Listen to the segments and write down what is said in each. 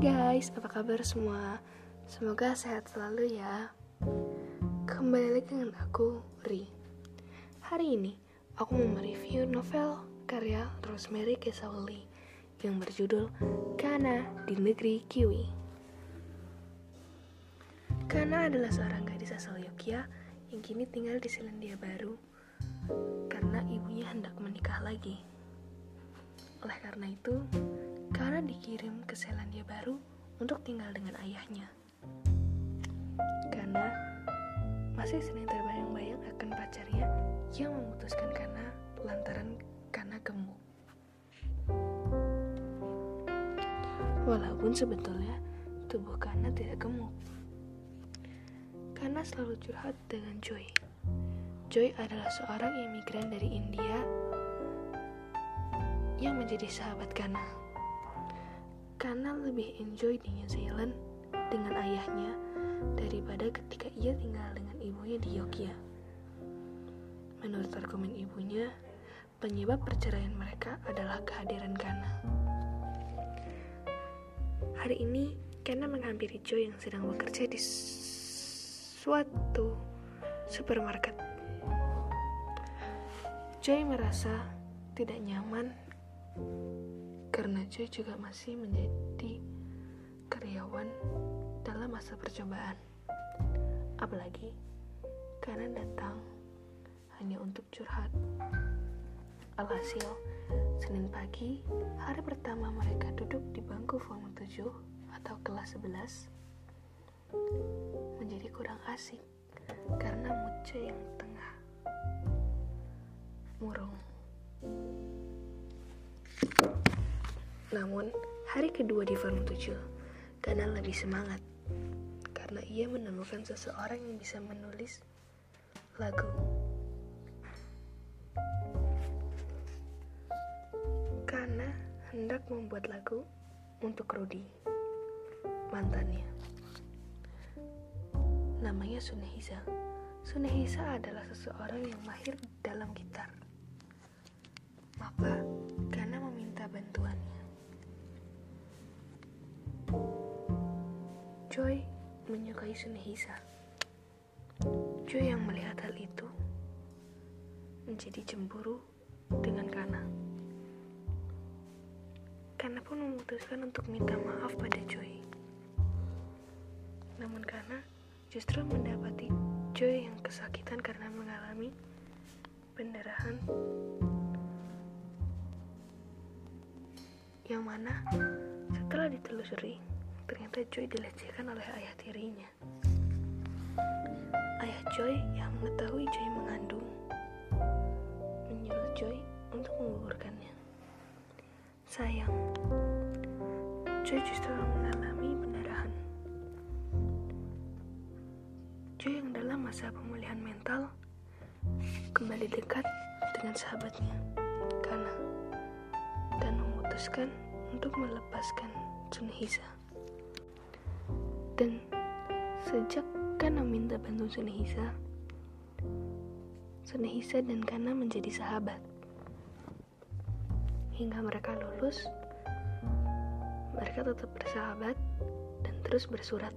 guys, apa kabar semua? Semoga sehat selalu ya. Kembali lagi dengan aku, Ri. Hari ini, aku mau mereview novel karya Rosemary Kesauli yang berjudul Kana di Negeri Kiwi. Kana adalah seorang gadis asal Yogyakarta yang kini tinggal di Selandia Baru karena ibunya hendak menikah lagi. Oleh karena itu, karena dikirim ke Selandia Baru untuk tinggal dengan ayahnya. Karena masih sering terbayang-bayang akan pacarnya yang memutuskan karena lantaran karena gemuk. Walaupun sebetulnya tubuh Kana tidak gemuk. Kana selalu curhat dengan Joy. Joy adalah seorang imigran dari India yang menjadi sahabat Kana. Kana lebih enjoy di New Zealand dengan ayahnya daripada ketika ia tinggal dengan ibunya di Yogyakarta. Menurut argumen ibunya, penyebab perceraian mereka adalah kehadiran Kana. Hari ini, Kana menghampiri Joy yang sedang bekerja di suatu supermarket. Joy merasa tidak nyaman karena Joy juga masih menjadi karyawan dalam masa percobaan. Apalagi karena datang hanya untuk curhat. Alhasil, Senin pagi, hari pertama mereka duduk di bangku form 7 atau kelas 11 menjadi kurang asik karena mood yang tengah murung. Namun, hari kedua di Farm 7, Kana lebih semangat karena ia menemukan seseorang yang bisa menulis lagu. Kana hendak membuat lagu untuk Rudy, mantannya. Namanya Sunehisa. Sunehisa adalah seseorang yang mahir dalam gitar. Menyukai Sunehisa. Joy yang melihat hal itu menjadi cemburu dengan Kana. Kana pun memutuskan untuk minta maaf pada Joy. Namun Kana justru mendapati Joy yang kesakitan karena mengalami pendarahan yang mana setelah ditelusuri ternyata Joy dilecehkan oleh ayah tirinya. Ayah Joy yang mengetahui Joy mengandung menyuruh Joy untuk menggugurkannya. Sayang, Joy justru mengalami pendarahan. Joy yang dalam masa pemulihan mental kembali dekat dengan sahabatnya, Kana, dan memutuskan untuk melepaskan Sunhisa. Dan sejak Kana minta bantuan Sunehisa, Sunehisa dan Kana menjadi sahabat. Hingga mereka lulus, mereka tetap bersahabat dan terus bersurat.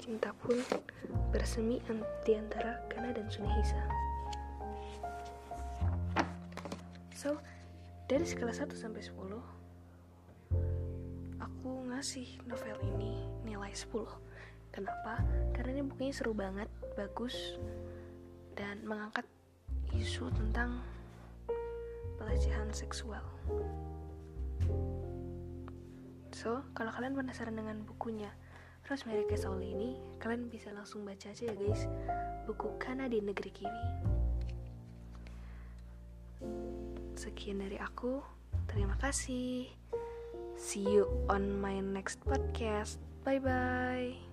Cinta pun bersemi di antara Kana dan Sunehisa. So, dari skala 1 sampai 10, ngasih novel ini nilai 10 kenapa? karena ini bukunya seru banget bagus dan mengangkat isu tentang pelecehan seksual. So kalau kalian penasaran dengan bukunya Rosemary Kesauli ini kalian bisa langsung baca aja ya guys buku Kana di Negeri Kiwi. Sekian dari aku terima kasih See you on my next podcast. Bye bye.